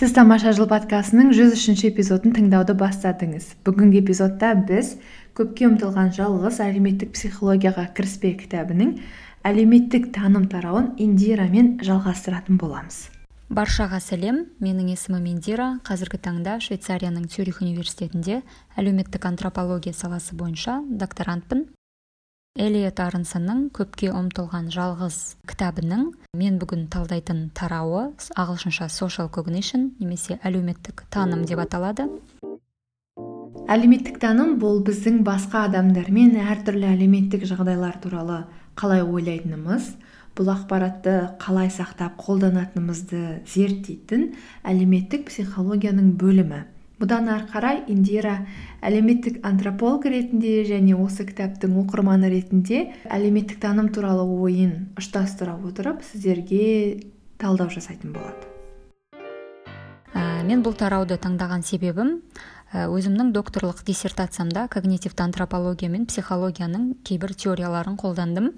сіз тамаша жыл подкастының жүз үшінші эпизодын тыңдауды бастадыңыз. Бүгінгі эпизодта біз көпке ұмтылған жалғыз әлеуметтік психологияға кіріспе кітабының әлеуметтік таным тарауын индирамен жалғастыратын боламыз. Баршаға сәлем. Менің есімім индира. Қазіргі таңда швейцарияның цюрих университетінде әлеуметтік антропология саласы бойынша докторантпын. Элиот арнсонның көпке ұмтылған жалғыз кітабының мен бүгін талдайтын тарауы ағылшынша social cognition немесе әлеуметтік таным деп аталады. Әлеуметтік таным бұл біздің басқа адамдармен әртүрлі әлеуметтік жағдайлар туралы қалай ойлайтынымыз бұл ақпаратты қалай сақтап қолданатынымызды зерттейтін әлеуметтік психологияның бөлімі. Бұдан ары қарай индира әлеуметтік антрополог ретінде және осы кітаптың оқырманы ретінде әлеуметтік таным туралы ойын ұштастыра отырып сіздерге талдау жасайтын болады. Ә, мен бұл тарауды таңдаған себебім ә, өзімнің докторлық диссертациямда когнитивті антропология мен психологияның кейбір теорияларын қолдандым.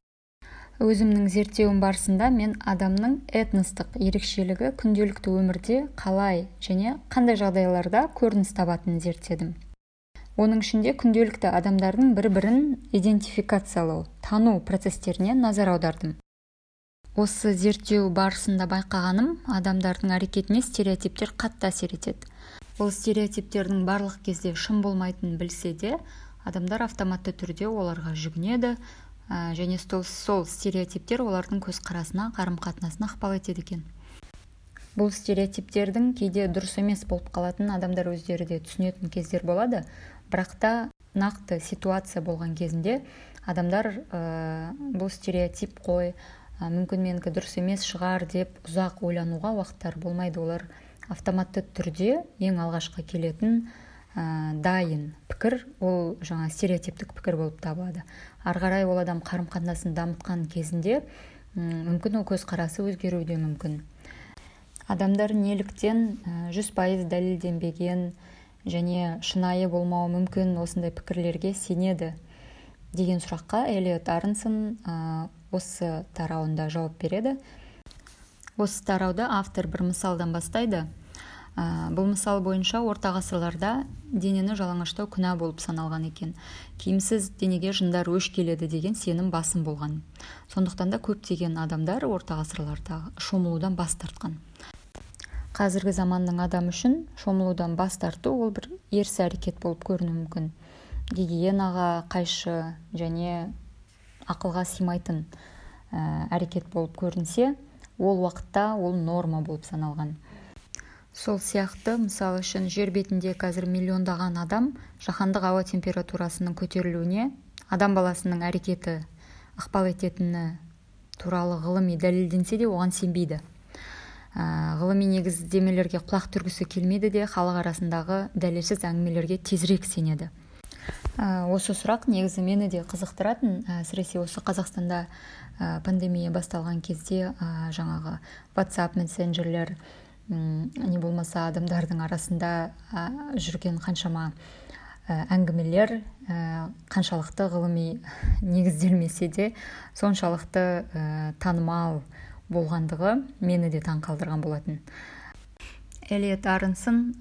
Өзімнің зерттеуім барысында мен адамның этностық ерекшелігі күнделікті өмірде қалай және қандай жағдайларда көрініс табатынын зерттедім. Оның ішінде күнделікті адамдардың бір бірін идентификациялау тану процестеріне назар аудардым. Осы зерттеу барысында байқағаным адамдардың әрекетіне стереотиптер қатты әсер етеді. Ол стереотиптердің барлық кезде шын болмайтынын білсе де адамдар автоматты түрде оларға жүгінеді ә, және сол, сол стереотиптер олардың көзқарасына қарым қатынасына ықпал етеді екен. Бұл стереотиптердің кейде дұрыс емес болып қалатын адамдар өздері де түсінетін кездер болады. Бірақ та нақты ситуация болған кезінде адамдар ә, бұл стереотип қой ә, мүмкін менікі дұрыс емес шығар деп ұзақ ойлануға уақыттар болмайды. Олар автоматты түрде ең алғашқы келетін ә, дайын пікір ол жаңа стереотиптік пікір болып табылады. Ары қарай ол адам қарым қатынасын дамытқан кезінде мүмкін ол көзқарасы өзгеруі де мүмкін. Адамдар неліктен жүз пайыз дәлелденбеген және шынайы болмауы мүмкін осындай пікірлерге сенеді деген сұраққа элиот арнсон осы тарауында жауап береді. Осы тарауда автор бір мысалдан бастайды. Ә, бұл мысал бойынша орта ғасырларда денені жалаңаштау күнә болып саналған екен. Киімсіз денеге жындар өш келеді деген сенім басым болған. Сондықтан да көптеген адамдар орта ғасырларда шомылудан бас тартқан. Қазіргі заманның адамы үшін шомылудан бас тарту ол бір ерсі әрекет болып көрінуі мүмкін. Гигиенаға қайшы және ақылға сыймайтын ә, әрекет болып көрінсе ол уақытта ол норма болып саналған. Сол сияқты мысалы үшін жер бетінде қазір миллиондаған адам жаһандық ауа температурасының көтерілуіне адам баласының әрекеті ықпал ететіні туралы ғылыми дәлелденсе де оған сенбейді. Ғылыми негіздемелерге құлақ түргісі келмейді де халық арасындағы дәлелсіз әңгімелерге тезірек сенеді. Осы сұрақ негізі мені де қызықтыратын. Әсіресе осы қазақстанда пандемия басталған кезде жаңағы ватсап мессенджерлер не болмаса адамдардың арасында жүрген қаншама әңгімелер қаншалықты ғылыми негізделмесе де соншалықты танымал болғандығы мені де таң қалдырған болатын. Элиот арнсон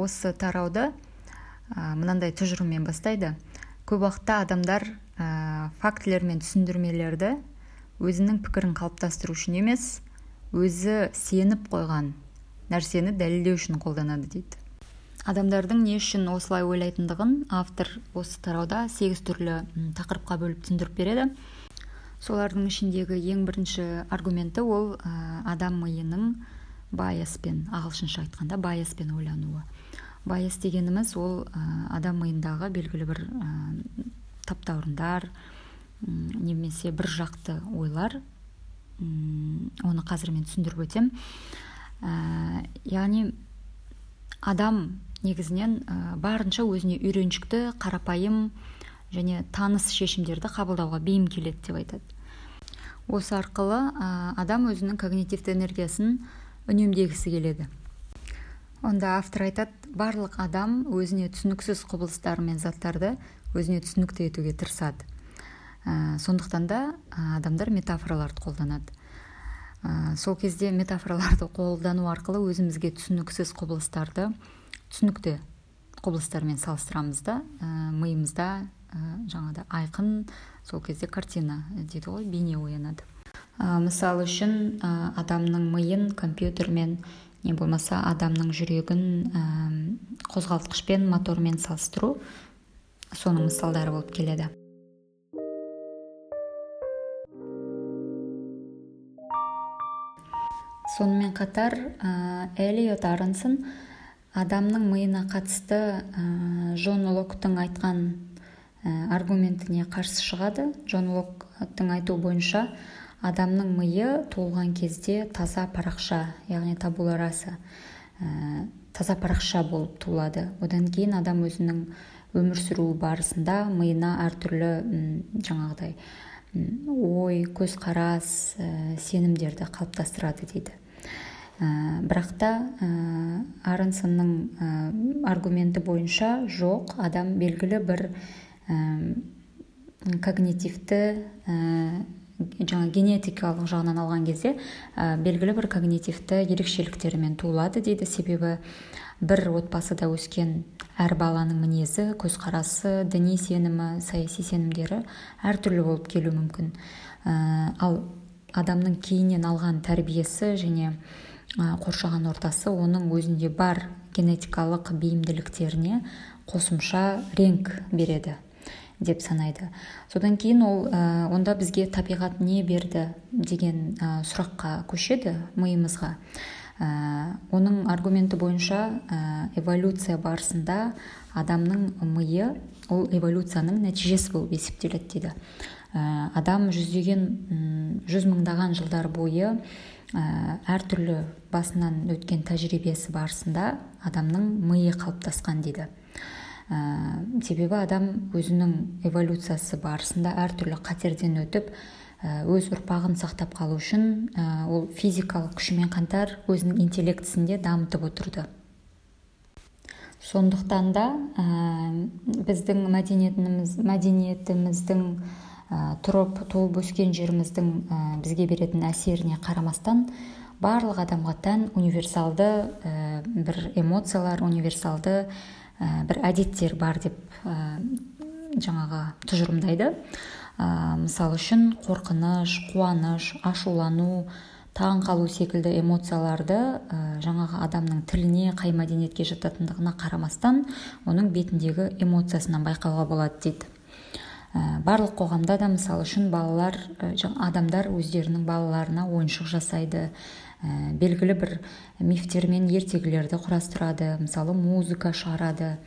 осы тарауды мынандай тұжырыммен бастайды. Көп уақытта адамдар фактілер мен түсіндірмелерді өзінің пікірін қалыптастыру үшін емес өзі сеніп қойған нәрсені дәлелдеу үшін қолданады дейді. Адамдардың не үшін осылай ойлайтындығын автор осы тарауда сегіз түрлі тақырыпқа бөліп түсіндіріп береді. Солардың ішіндегі ең бірінші аргументі ол адам миының байаспен ағылшынша айтқанда байаспен ойлануы. Байас дегеніміз ол адам миындағы белгілі бір таптаурындар немесе бір жақты ойлар. Оны қазір мен түсіндіріп өтемін яғни адам негізінен барынша өзіне үйреншікті қарапайым және таныс шешімдерді қабылдауға бейім келеді деп айтады. Осы арқылы адам өзінің когнитивті энергиясын үнемдегісі келеді. Онда автор айтады барлық адам өзіне түсініксіз құбылыстар мен заттарды өзіне түсінікті етуге тырысады. Ә, сондықтан да адамдар метафораларды қолданады. Ә, сол кезде метафораларды қолдану арқылы өзімізге түсініксіз құбылыстарды түсінікті құбылыстармен салыстырамыз да ә, миымызда ә, жаңағыдай айқын сол кезде картина дейді ғой бейне оянады. Ә, мысалы үшін ә, адамның миын компьютермен не болмаса адамның жүрегін ә, қозғалтқышпен мотормен салыстыру соның мысалдары болып келеді. Сонымен қатар ә, элиот адамның миына қатысты ә, жон локтың айтқан аргументіне қарсы шығады. Жон локтың айтуы бойынша адамның миы туылған кезде таза парақша яғни табула раса ә, таза парақша болып туылады. Одан кейін адам өзінің өмір сүру барысында миына әртүрлі жаңағыдай ой көзқарас ә, сенімдерді қалыптастырады дейді. Ә, бірақ та ә, аронсонның ә, аргументі бойынша жоқ. Адам белгілі бір когнитивті ә, жаңа генетикалық жағынан алған кезде ә, белгілі бір когнитивті ерекшеліктерімен туылады дейді. Себебі бір отбасыда өскен әр баланың мінезі көзқарасы діни сенімі саяси сенімдері әртүрлі болып келуі мүмкін. Ә, ал адамның кейіннен алған тәрбиесі және қоршаған ортасы оның өзінде бар генетикалық бейімділіктеріне қосымша реңк береді. Деп санайды. Содан кейін ол ә, онда бізге табиғат не берді деген ә, сұраққа көшеді миымызға. Ә, оның аргументі бойынша эволюция барысында адамның миы ол эволюцияның нәтижесі болып есептеледі дейді. Адам жүздеген жүз мыңдаған жылдар бойы әртүрлі басынан өткен тәжірибесі барысында адамның миы қалыптасқан дейді. Ә, себебі адам өзінің эволюциясы барысында әртүрлі қатерден өтіп Э, өз ұрпағын сақтап қалу үшін э, ол физикалық күшімен қатар өзінің интеллектісін де дамытып отырды. Сондықтан да ә, біздің мәдениетіміз мәдениетіміздің ә, тұрып туып өскен жеріміздің ә, бізге беретін әсеріне қарамастан барлық адамға тән универсалды ә, бір эмоциялар универсалды ә, бір әдеттер бар деп ә, жаңағы тұжырымдайды. Ә, мысалы үшін қорқыныш қуаныш ашулану таң қалу секілді эмоцияларды ә, жаңағы адамның тіліне қай мәдениетке жататындығына қарамастан оның бетіндегі эмоциясынан байқауға болады дейді. Барлық қоғамда да мысалы үшін балалар ә, адамдар өздерінің балаларына ойыншық жасайды. Ә, белгілі бір мифтер мен ертегілерді құрастырады мысалы музыка шығарады.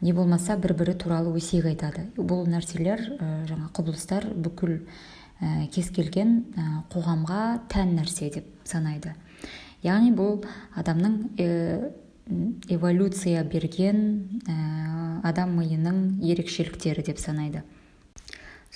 Не болмаса бір бірі туралы өсек айтады. Бұл нәрселер жаңа құбылыстар бүкіл кез келген қоғамға тән нәрсе деп санайды. Яғни бұл адамның эволюция берген адам миының ерекшеліктері деп санайды.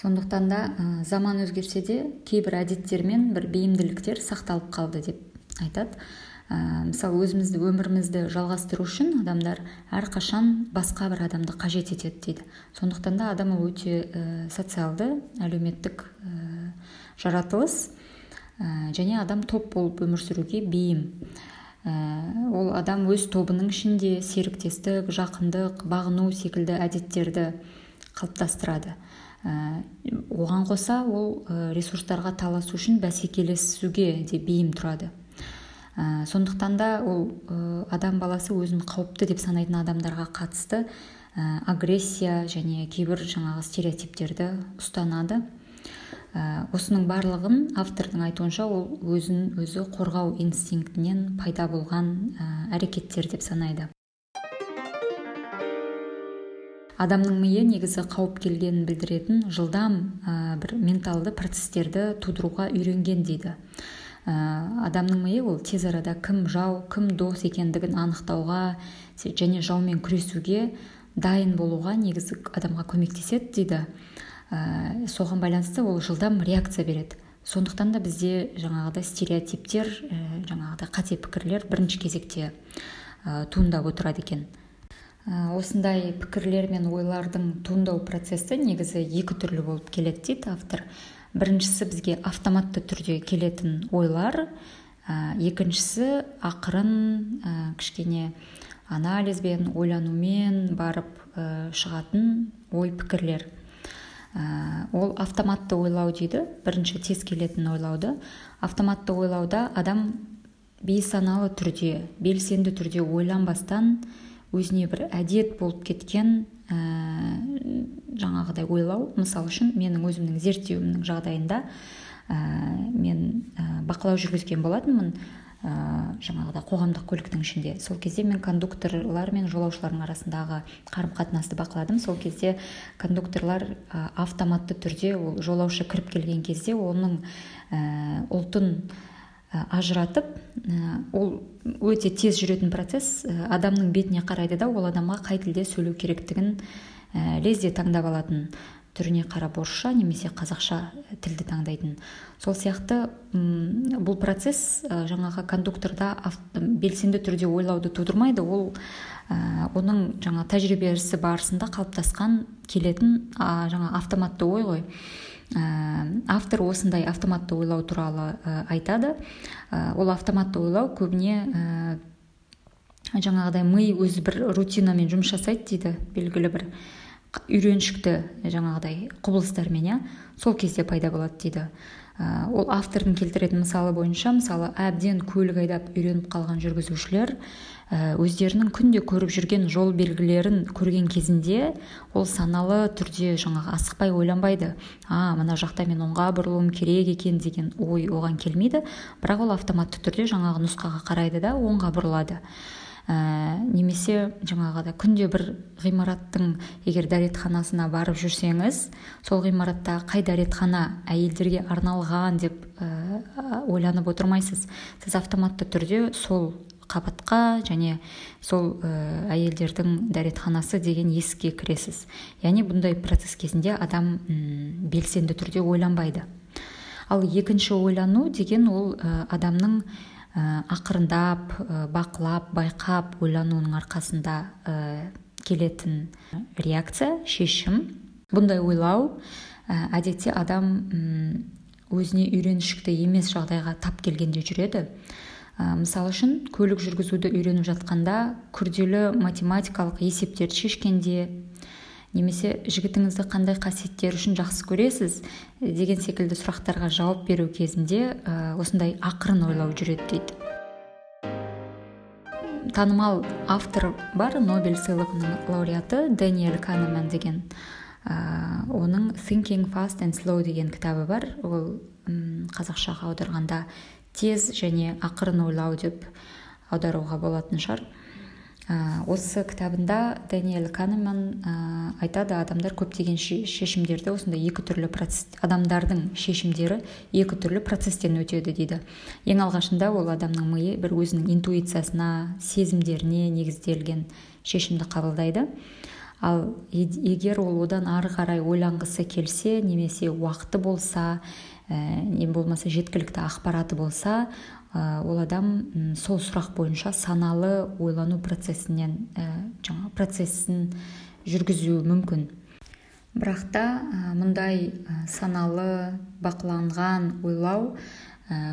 Сондықтан да ә, заман өзгерсе де кейбір әдеттер мен бір бейімділіктер сақталып қалды деп айтады. Ә, мысалы өзімізді өмірімізді жалғастыру үшін адамдар әрқашан басқа бір адамды қажет етеді дейді. Сондықтан да адам өте ә, социалды әлеуметтік ә, жаратылыс ә, және адам топ болып өмір сүруге бейім. Ә, ол адам өз тобының ішінде серіктестік жақындық бағыну секілді әдеттерді қалыптастырады. Оған қоса ол ресурстарға таласу үшін бәсекелесуге де бейім тұрады. Ә, сондықтан да ол ә, адам баласы өзін қауіпті деп санайтын адамдарға қатысты ә, агрессия және кейбір жаңағы стереотиптерді ұстанады. Ә, осының барлығын автордың айтуынша ол өзін өзі қорғау инстинктінен пайда болған ә, әрекеттер деп санайды. Адамның миы негізі қауіп келгенін білдіретін жылдам ә, бір менталды процестерді тудыруға үйренген дейді. Ә, адамның миы ол тез арада кім жау кім дос екендігін анықтауға және жаумен күресуге дайын болуға негізі адамға көмектеседі дейді. Ә, соған байланысты ол жылдам реакция береді. Сондықтан да бізде жаңағыдай стереотиптер ә, жаңағыдай қате пікірлер бірінші кезекте ә, туындап отырады екен. Осындай пікірлер мен ойлардың туындау процесі негізі екі түрлі болып келеді дейді автор. Біріншісі бізге автоматты түрде келетін ойлар екіншісі ақырын ә, кішкене анализбен ойланумен барып шығатын ой пікірлер. Ол автоматты ойлау дейді. Бірінші тез келетін ойлауды. Автоматты ойлауда адам бейсаналы түрде белсенді түрде ойланбастан өзіне бір әдет болып кеткен ә, жаңағыдай ойлау. Мысалы үшін менің өзімнің зерттеуімнің жағдайында ә, мен ә, бақылау жүргізген болатынмын. Ә, жаңағыдай қоғамдық көліктің ішінде. Сол кезде мен кондукторлар мен жолаушылардың арасындағы қарым қатынасты бақыладым. Сол кезде кондукторлар ә, автоматты түрде ол жолаушы кіріп келген кезде оның ә, ұлтын ажыратып ол өте тез жүретін процесс. Адамның бетіне қарайды да ол адамға қай тілде сөйлеу керектігін лезде таңдап алатын түріне қарап орысша немесе қазақша тілді таңдайтын. Сол сияқты бұл процесс жаңағы кондукторда белсенді түрде ойлауды тудырмайды. Ол оның жаңа тәжірибесі барысында қалыптасқан келетін жаңа автоматты ой ғой. ә, автор осындай автоматты ойлау туралы ә, айтады. Ә, ол автоматты ойлау көбіне жаңағыдай ми өзі бір рутинамен жұмыс жасайды дейді белгілі бір үйреншікті жаңағыдай құбылыстармен иә сол кезде пайда болады дейді. Ол автордың келтіретін мысалы бойынша мысалы әбден көлік айдап үйреніп қалған жүргізушілер Э, өздерінің күнде көріп жүрген жол белгілерін көрген кезінде ол саналы түрде жаңағы асықпай ойланбайды. А мына жақта мен оңға бұрылуым керек екен деген ой оған келмейді. Бірақ ол автоматты түрде жаңағы нұсқаға қарайды да оңға бұрылады. Ә, немесе жаңағыда күнде бір ғимараттың егер дәретханасына барып жүрсеңіз сол ғимаратта қай дәретхана әйелдерге арналған деп ә, ойланып отырмайсыз. Сіз автоматты түрде сол қабатқа және сол ә, әйелдердің дәретханасы деген есікке кіресіз. Яғни бұндай процесс кезінде адам ұм, белсенді түрде ойланбайды. Ал екінші ойлану деген ол ә, адамның ә, ақырындап ә, бақылап байқап ойлануының арқасында ә, келетін реакция шешім. Бұндай ойлау ә, әдетте адам өзіне үйреншікті емес жағдайға тап келгенде жүреді. Мысалы үшін көлік жүргізуді үйреніп жатқанда күрделі математикалық есептерді шешкенде немесе жігітіңізді қандай қасиеттері үшін жақсы көресіз деген секілді сұрақтарға жауап беру кезінде ә, осындай ақырын ойлау жүреді дейді. Танымал автор бар нобель сыйлығының лауреаты дэниэль канеман деген ә, оның thinking fast and slow деген кітабы бар. Ол қазақшаға аударғанда тез және ақырын ойлау деп аударуға болатын шығар. Ә, осы кітабында дэниэл канеман ә, айтады адамдар көптеген шешімдерді осындай екі түрлі адамдардың шешімдері екі түрлі процесстен өтеді дейді. Ең алғашында ол адамның миы бір өзінің интуициясына сезімдеріне негізделген шешімді қабылдайды. Ал егер ол одан ары қарай ойланғысы келсе немесе уақыты болса не болмаса жеткілікті ақпараты болса ә, ол адам сол сұрақ бойынша саналы ойлану процесінен ә, жаңа процесін жүргізуі мүмкін. Бірақ та мұндай саналы бақыланған ойлау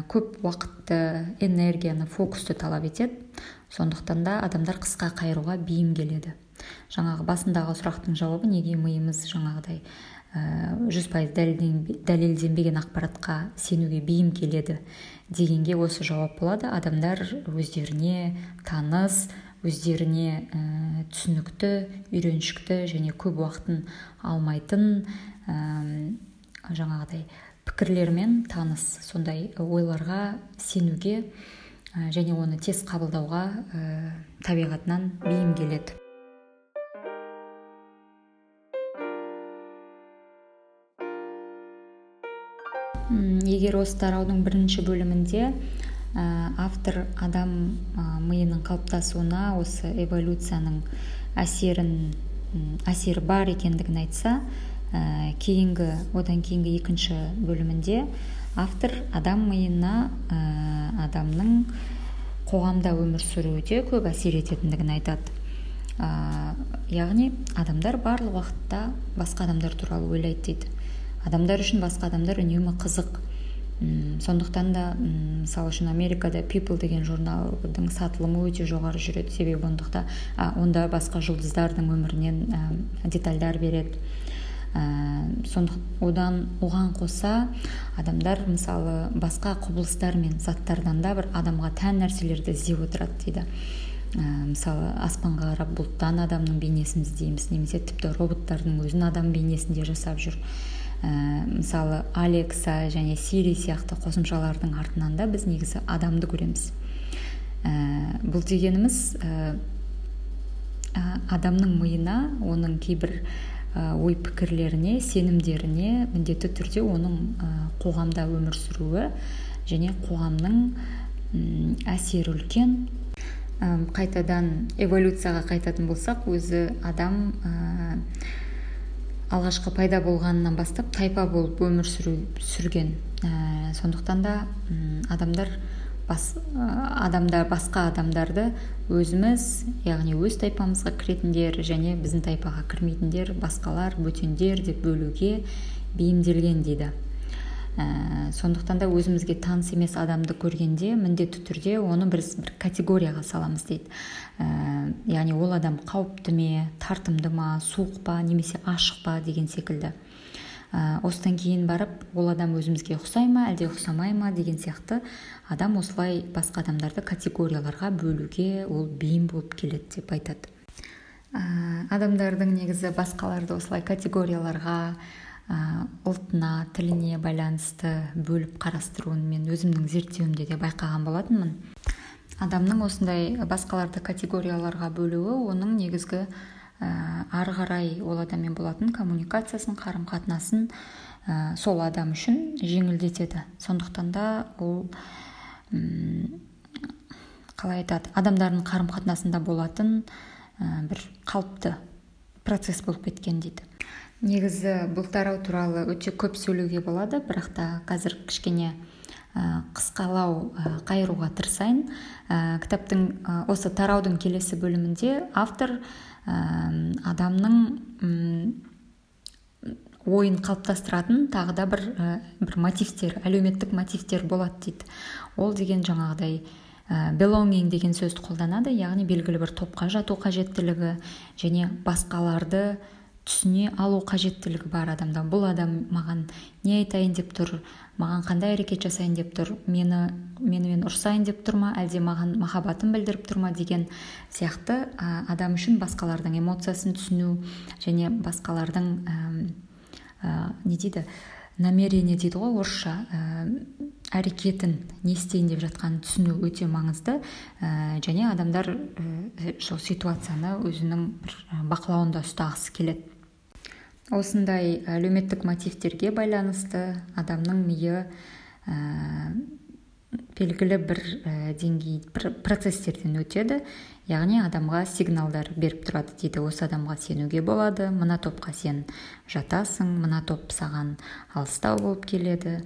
көп уақытты энергияны фокусты талап етеді. Сондықтан да адамдар қысқа қайыруға бейім келеді. Жаңағы басындағы сұрақтың жауабы неге миымыз жаңағыдай Э, жүз пайыз дәлелденбеген ақпаратқа сенуге бейім келеді дегенге осы жауап болады. Адамдар өздеріне таныс өздеріне ә, түсінікті үйреншікті және көп уақытын алмайтын ә, жаңағыдай пікірлермен таныс. Сондай ойларға сенуге ә, және оны тез қабылдауға ә, табиғатынан бейім келеді. Егер осы тараудың бірінші бөлімінде ә, автор адам миының қалыптасуына осы эволюцияның әсерін әсері бар екендігін айтса ә, кейінгі одан кейінгі екінші бөлімінде автор адам миына ә, адамның қоғамда өмір сүруде көп әсер ететіндігін айтады. Ә, яғни адамдар барлық уақытта басқа адамдар туралы ойлайды дейді. Адамдар үшін басқа адамдар үнемі қызық. М сондықтан да мысалы үшін америкада people деген журналдың сатылымы өте жоғары жүреді. Себебі ондықта а, онда басқа жұлдыздардың өмірінен ә, детальдар береді. Ә, одан оған қоса адамдар мысалы басқа құбылыстар мен заттардан да бір адамға тән нәрселерді іздеп отырады дейді. Ә, мысалы аспанға қарап бұлттан адамның бейнесін іздейміз немесе тіпті роботтардың өзін адам бейнесінде жасап жүр. Ә, мысалы алекса және сири сияқты қосымшалардың артынан да біз негізі адамды көреміз. Ә, бұл дегеніміз ә, адамның миына оның кейбір ой пікірлеріне сенімдеріне міндетті түрде оның қоғамда өмір сүруі және қоғамның әсері үлкен. Қайтадан эволюцияға қайтатын болсақ өзі адам алғашқы пайда болғанынан бастап тайпа болып өмір сүру, сүрген. Ә, сондықтан да адамдар бас, адамдар басқа адамдарды өзіміз яғни өз тайпамызға кіретіндер және біздің тайпаға кірмейтіндер басқалар бөтендер деп бөлуге бейімделген дейді. Ә, сондықтан да өзімізге таныс емес адамды көргенде міндетті түрде оны біз бір категорияға саламыз дейді. Ә, яғни ол адам қауіпті ме тартымды ма суық па немесе ашық па деген секілді. Ә, осыдан кейін барып ол адам өзімізге ұқсай ма әлде ұқсамай ма деген сияқты адам осылай басқа адамдарды категорияларға бөлуге ол бейім болып келеді деп айтады. Ә, адамдардың негізі басқаларды осылай категорияларға ұлтына тіліне байланысты бөліп қарастыруын мен өзімнің зерттеуімде де байқаған болатынмын. Адамның осындай басқаларды категорияларға бөлуі оның негізгі ә, ары қарай ол адаммен болатын коммуникациясын қарым қатынасын ә, сол адам үшін жеңілдетеді. Сондықтан да ол қалай айтады адамдардың қарым қатынасында болатын ә, бір қалыпты процесс болып кеткен дейді. Негізі бұл тарау туралы өте көп сөйлеуге болады бірақ та қазір кішкене қысқалау қайыруға тырысайын. Кітаптың осы тараудың келесі бөлімінде автор адамның ойын қалыптастыратын тағы да бір бір мотивтер әлеуметтік мотивтер болады дейді. Ол деген жаңағыдай belonging деген сөзді қолданады яғни белгілі бір топқа жату қажеттілігі және басқаларды түсіне алу қажеттілігі бар адамда. Бұл адам маған не айтайын деп тұр маған қандай әрекет жасайын деп тұр мені менімен ұрсайын деп тұр ма әлде маған махаббатын білдіріп тұр ма деген сияқты ә, адам үшін басқалардың эмоциясын түсіну және басқалардың ә, ә, не дейді намерение дейді ғой орысша ә, әрекетін не істейін деп жатқанын түсіну өте маңызды. Ә, және адамдар ә, сол ситуацияны өзінің бір бақылауында ұстағысы келеді. Осындай әлеуметтік мотивтерге байланысты адамның миы ә, белгілі бір ә, деңгей бір процестерден өтеді. Яғни адамға сигналдар беріп тұрады дейді. Осы адамға сенуге болады. Мына топқа сен жатасың мына топ саған алыстау болып келеді.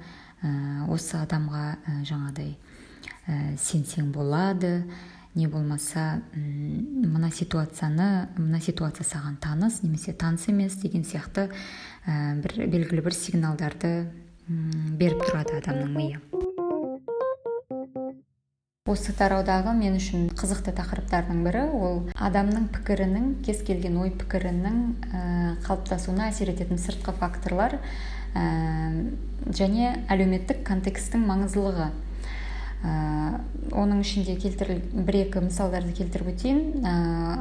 Ә, осы адамға ә, жаңадай ә, сенсең болады. Не болмаса мына ситуацияны мына ситуация саған таныс немесе таныс емес деген сияқты ә, бір белгілі бір сигналдарды беріп тұрады адамның миы. Осы тараудағы мен үшін қызықты тақырыптардың бірі ол адамның пікірінің кез келген ой пікірінің ә, қалыптасуына әсер ететін сыртқы факторлар ә, және әлеуметтік контексттің маңыздылығы. Оның ішінде келтір бір екі мысалдарды келтіріп өтейін. Ә,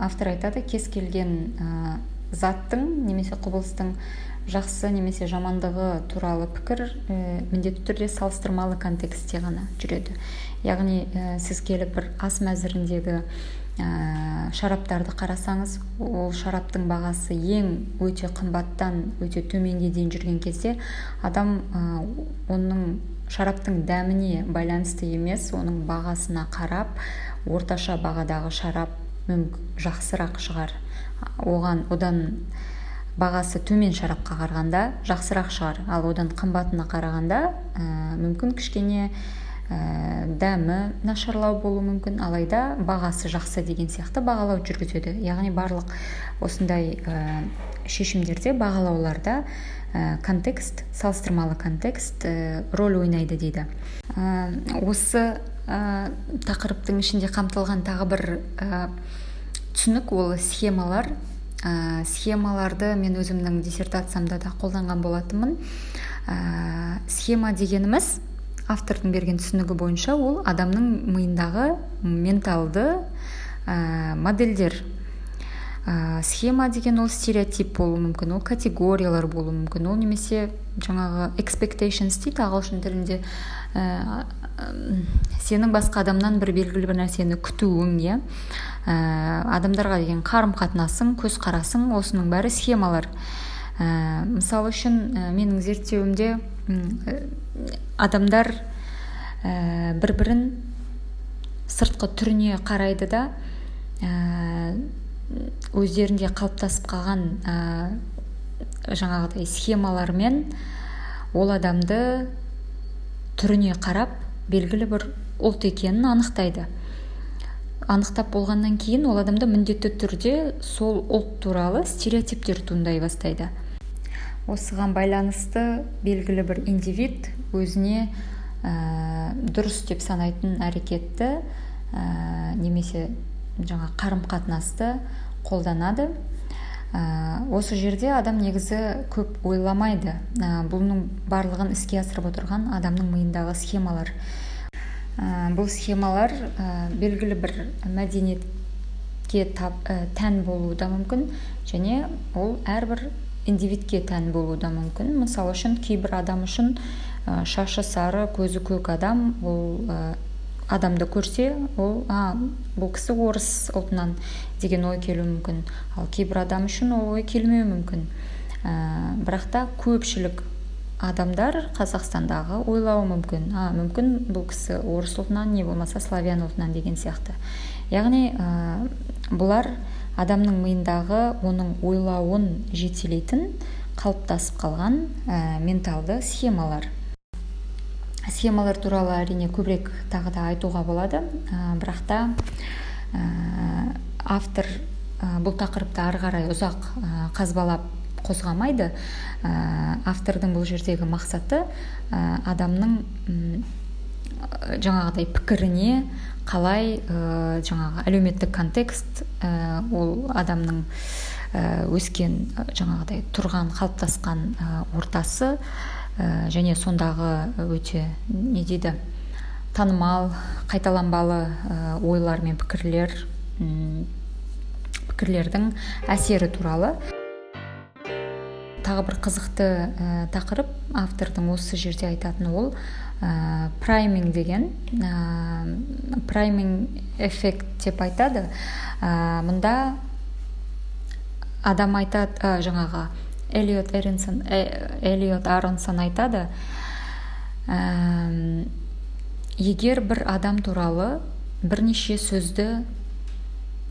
автор айтады кез келген ә, заттың немесе құбылыстың жақсы немесе жамандығы туралы пікір ә, міндетті түрде салыстырмалы контекстте ғана жүреді. Яғни ә, сіз келіп бір ас мәзіріндегі ә, шараптарды қарасаңыз ол шараптың бағасы ең өте қымбаттан өте төменге дейін жүрген кезде адам ә, оның шараптың дәміне байланысты емес оның бағасына қарап орташа бағадағы шарап жақсырақ шығар. Оған одан бағасы төмен шарапқа қарағанда жақсырақ шығар. Ал одан қымбатына қарағанда ә, мүмкін кішкене дәмі нашарлау болуы мүмкін. Алайда бағасы жақсы деген сияқты бағалау жүргізеді. Яғни барлық осындай ә, шешімдерде бағалауларда ә, контекст салыстырмалы контекст ә, роль ойнайды дейді. Осы тақырыптың ішінде қамтылған тағы бір түсінік ол схемалар. Ә, схемаларды мен өзімнің диссертациямда да қолданған болатынмын. Ә, схема дегеніміз автордың берген түсінігі бойынша ол адамның миындағы менталды ә, модельдер. Ә, схема деген ол стереотип болуы мүмкін ол категориялар болуы мүмкін. Ол немесе жаңағы expectations дейді ағылшын тілінде ә, сенің басқа адамнан бір белгілі бір нәрсені күтуің иә. Ә, адамдарға деген қарым қатынасың көзқарасың осының бәрі схемалар. Ә, мысалы үшін ә, менің зерттеуімде адамдар ә, бір бірін сыртқы түріне қарайды да ә, өздерінде қалыптасып қалған ә, жаңағыдай схемалармен ол адамды түріне қарап белгілі бір ұлт екенін анықтайды. Анықтап болғаннан кейін ол адамда міндетті түрде сол ұлт туралы стереотиптер туындай бастайды. Осыған байланысты белгілі бір индивид өзіне ә, дұрыс деп санайтын әрекетті ә, немесе жаңа қарым қатынасты қолданады. Ә, осы жерде адам негізі көп ойламайды. Ә, бұның барлығын іске асырып отырған адамның миындағы схемалар. Ә, бұл схемалар ә, белгілі бір мәдениетке тап, ә, тән болуы да мүмкін және ол әрбір индивидке тән болуы да мүмкін. Мысалы үшін кейбір адам үшін ә, шашы сары көзі көк адам ол ә, адамды көрсе ол а бұл кісі орыс ұлтынан деген ой келуі мүмкін. Ал кейбір адам үшін ол ой келмеуі мүмкін. Ә, бірақ та көпшілік адамдар қазақстандағы ойлауы мүмкін. А мүмкін бұл кісі орыс ұлтынан не болмаса славян ұлтынан деген сияқты. Яғни ә, бұлар адамның миындағы оның ойлауын жетелейтін қалыптасып қалған ә, менталды схемалар. Схемалар туралы әрине көбірек тағы да айтуға болады. Ә, бірақ та ә, автор ә, бұл тақырыпты ары қарай ұзақ ә, қазбалап қозғамайды. Ә, автордың бұл жердегі мақсаты ә, адамның жаңағыдай пікіріне қалай ә, жаңағы әлеуметтік контекст ә, ол адамның ә, өскен жаңағыдай тұрған қалыптасқан ә, ортасы ә, және сондағы өте не дейді танымал қайталанбалы ә, ойлар мен пікірлер пікірлердің әсері туралы. Тағы бір қызықты ә, тақырып автордың осы жерде айтатыны ол ә, прайминг деген ә, прайминг эффект деп айтады. Ә, мұнда адам айтады ә, жаңағы элиот эринсон элиот аронсон айтады ә, егер бір адам туралы бірнеше сөзді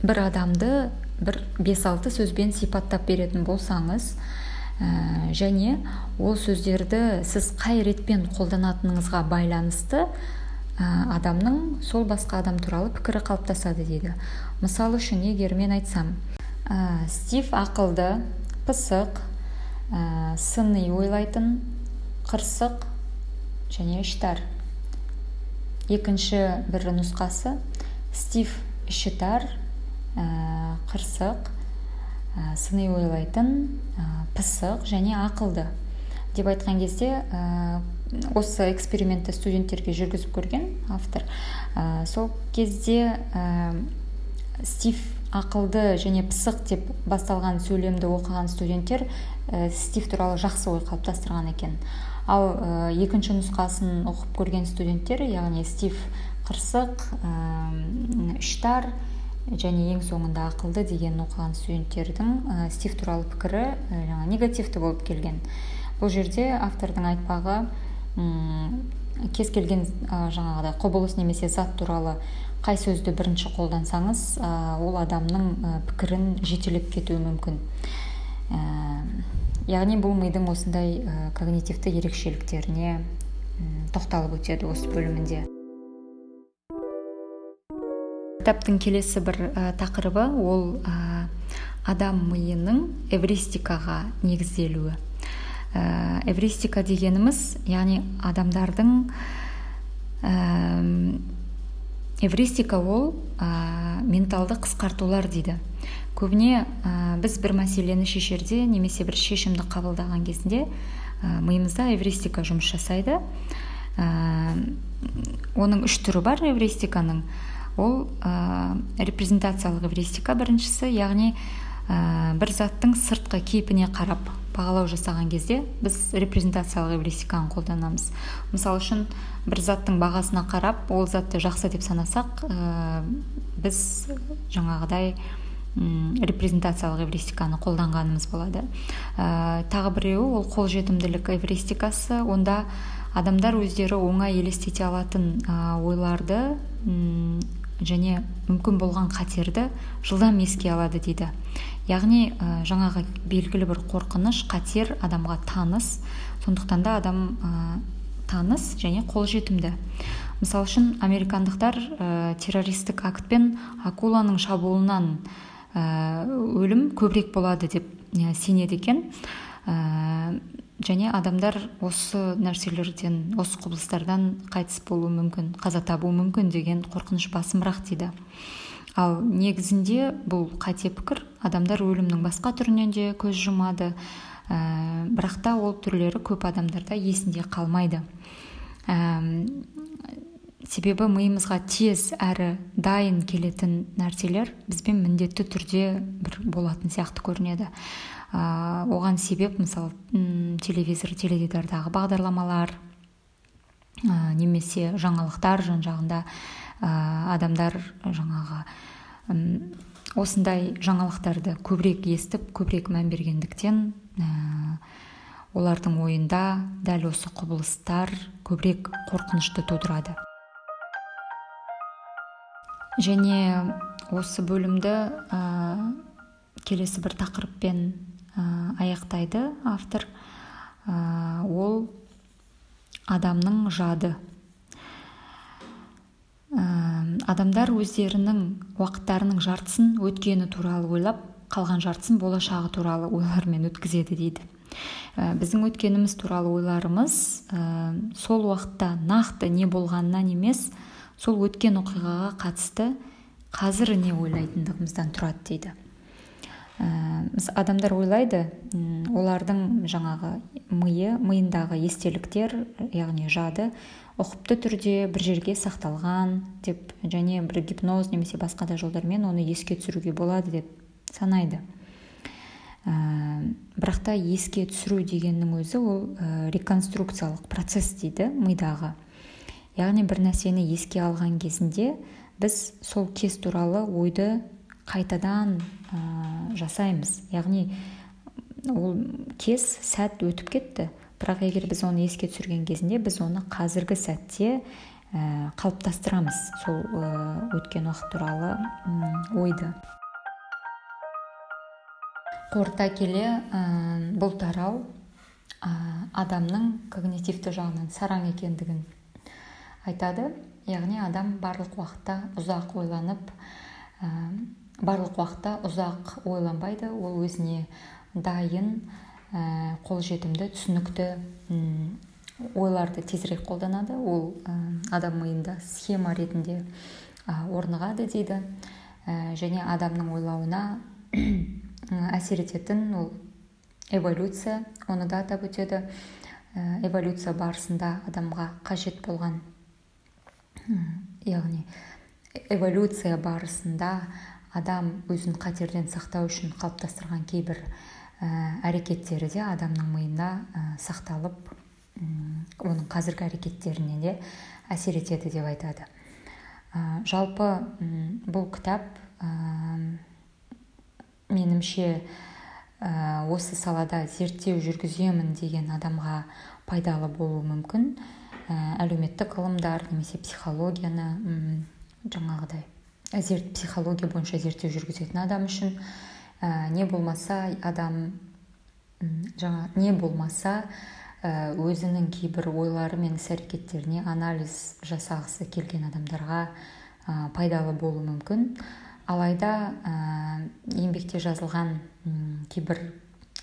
бір адамды бір бес алты сөзбен сипаттап беретін болсаңыз ә, және ол сөздерді сіз қай ретпен қолданатыныңызға байланысты ә, адамның сол басқа адам туралы пікірі қалыптасады дейді. Мысалы үшін егер мен айтсам ә, стив ақылды пысық ә, сыни ойлайтын қырсық және іштар екінші бір нұсқасы стив ішітар ә, қырсық ә, сыни ойлайтын ә, пысық және ақылды. Деп айтқан кезде ә, осы экспериментті студенттерге жүргізіп көрген автор. Ә, сол кезде ә, стив ақылды және пысық деп басталған сөйлемді оқыған студенттер ә, стив туралы жақсы ой қалыптастырған екен. Ал ә, екінші нұсқасын оқып көрген студенттер яғни стив қырсық ә, және ең соңында ақылды деген оқыған студенттердің ә, стив туралы пікірі жаңа негативті болып келген. Бұл жерде автордың айтпағы кез келген ә, жаңағыдай құбылыс немесе зат туралы қай сөзді бірінші қолдансаңыз ә, ол адамның ә, пікірін жетелеп кетуі мүмкін. Ә, яғни бұл мидың осындай когнитивті ерекшеліктеріне тоқталып өтеді осы бөлімінде. Кітаптың келесі бір ә, тақырыбы ол ә, адам миының эвристикаға негізделуі. Ә, эвристика дегеніміз яғни адамдардың ә, эвристика ол ә, менталды қысқартулар дейді. Көбіне ә, біз бір мәселені шешерде немесе бір шешімді қабылдаған кезінде ә, миымызда эвристика жұмыс жасайды. Ә, оның үш түрі бар эвристиканың. Ол ә, репрезентациялық эвристика біріншісі яғни ә, бір заттың сыртқы кейпіне қарап бағалау жасаған кезде біз репрезентациялық эвристиканы қолданамыз. Мысалы үшін бір заттың бағасына қарап ол затты жақсы деп санасақ ә, біз жаңағыдай репрезентациялық эвристиканы қолданғанымыз болады. Ә, тағы біреуі ол қолжетімділік эвристикасы. Онда адамдар өздері оңай елестете алатын ә, ойларды және мүмкін болған қатерді жылдам еске алады дейді. Яғни ә, жаңағы белгілі бір қорқыныш қатер адамға таныс. Сондықтан да адам ә, таныс және қолжетімді. Мысалы үшін американдықтар ә, террористік актпен акуланың шабуылынан өлім көбірек болады деп сенеді екен. Және адамдар осы нәрселерден осы құбылыстардан қайтыс болуы мүмкін қаза табуы мүмкін деген қорқыныш басымырақ дейді. Ал негізінде бұл қате пікір адамдар өлімнің басқа түрінен де көз жұмады ә, бірақ та ол түрлері көп адамдарда есінде қалмайды. Ә, себебі миымызға тез әрі дайын келетін нәрселер бізбен міндетті түрде бір болатын сияқты көрінеді. Ә, оған себеп мысалы телевизор теледидардағы бағдарламалар ә, немесе жаңалықтар жан жағында ә, адамдар жаңағы осындай жаңалықтарды көбірек естіп көбірек мән бергендіктен олардың ойында дәл осы құбылыстар көбірек қорқынышты тудырады. Және осы бөлімді ә, келесі бір тақырыппен аяқтайды автор. Ол адамның жады. Адамдар өздерінің уақыттарының жартысын өткені туралы ойлап қалған жартысын болашағы туралы ойлармен өткізеді дейді. Біздің өткеніміз туралы ойларымыз сол уақытта нақты не болғанынан емес сол өткен оқиғаға қатысты қазір не ойлайтындығымыздан тұрады дейді. Ә, адамдар ойлайды олардың жаңағы миы миындағы естеліктер яғни жады ұқыпты түрде бір жерге сақталған деп және бір гипноз немесе басқа да жолдармен оны еске түсіруге болады деп санайды. Ә, бірақ та еске түсіру дегеннің өзі ол ә, реконструкциялық процесс дейді мидағы. Яғни бір нәрсені еске алған кезінде біз сол кез туралы ойды қайтадан ә, жасаймыз. Яғни ол кез сәт өтіп кетті. Бірақ егер біз оны еске түсірген кезінде біз оны қазіргі сәтте ә, қалыптастырамыз сол өткен уақыт туралы ойды. Қорыта келе ә, бұл тарау ә, адамның когнитивті жағынан сараң екендігін айтады. Яғни адам барлық уақытта ұзақ ойланып барлық уақытта ұзақ ойланбайды. Ол өзіне дайын ә, қолжетімді түсінікті ойларды тезірек қолданады. Ол ә, адам миында схема ретінде ә, орнығады дейді. Ә, және адамның ойлауына әсер ететін ол эволюция оны да атап өтеді. Ә, эволюция барысында адамға қажет болған яғни эволюция барысында адам өзін қатерден сақтау үшін қалыптастырған кейбір ә, әрекеттері де адамның миына ә, сақталып оның қазіргі әрекеттеріне де әсер етеді деп айтады. Ә, жалпы бұл кітап менімше осы салада зерттеу жүргіземін деген адамға пайдалы болуы мүмкін. Әлеуметтік ғылымдар немесе психологияны жаңағыдай. Зерт психология бойынша зерттеу жүргізетін адам үшін ә, не болмаса адам жаңа не болмаса өзінің кейбір ойлары мен іс әрекеттеріне анализ жасағысы келген адамдарға ә, пайдалы болуы мүмкін. Алайда ә, еңбекте жазылған кейбір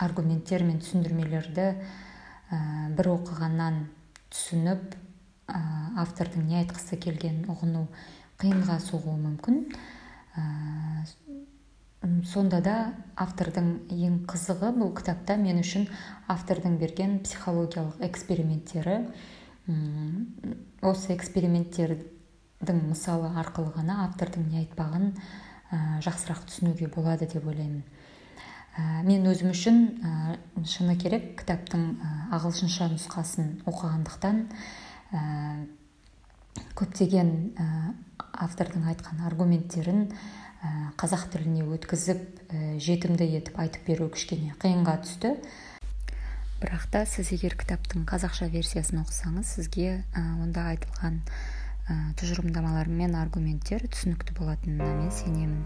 аргументтер мен түсіндірмелерді ә, бір оқығаннан түсініп ә, автордың не айтқысы келгенін ұғыну қиынға соғуы мүмкін. Сонда да автордың ең қызығы бұл кітапта мен үшін автордың берген психологиялық эксперименттері. Осы эксперименттердің мысалы арқылы ғана автордың не айтпағын жақсырақ түсінуге болады деп ойлаймын. Мен өзім үшін шыны керек кітаптың ағылшынша нұсқасын оқығандықтан көптеген автордың айтқан аргументтерін қазақ тіліне өткізіп жетімді етіп айтып беру кішкене қиынға түсті. Бірақ та сіз егер кітаптың қазақша версиясын оқысаңыз сізге онда айтылған тұжырымдамалар мен аргументтер түсінікті болатынына мен сенемін.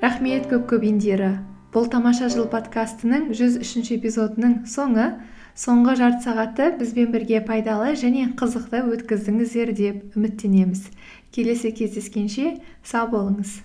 Рахмет көп көп индира бұл тамаша жыл подкастының жүз үшінші эпизодының соңы. Соңғы жарты сағатты бізбен бірге пайдалы және қызықты өткіздіңіздер деп үміттенеміз. Келесі кездескенше сау болыңыз.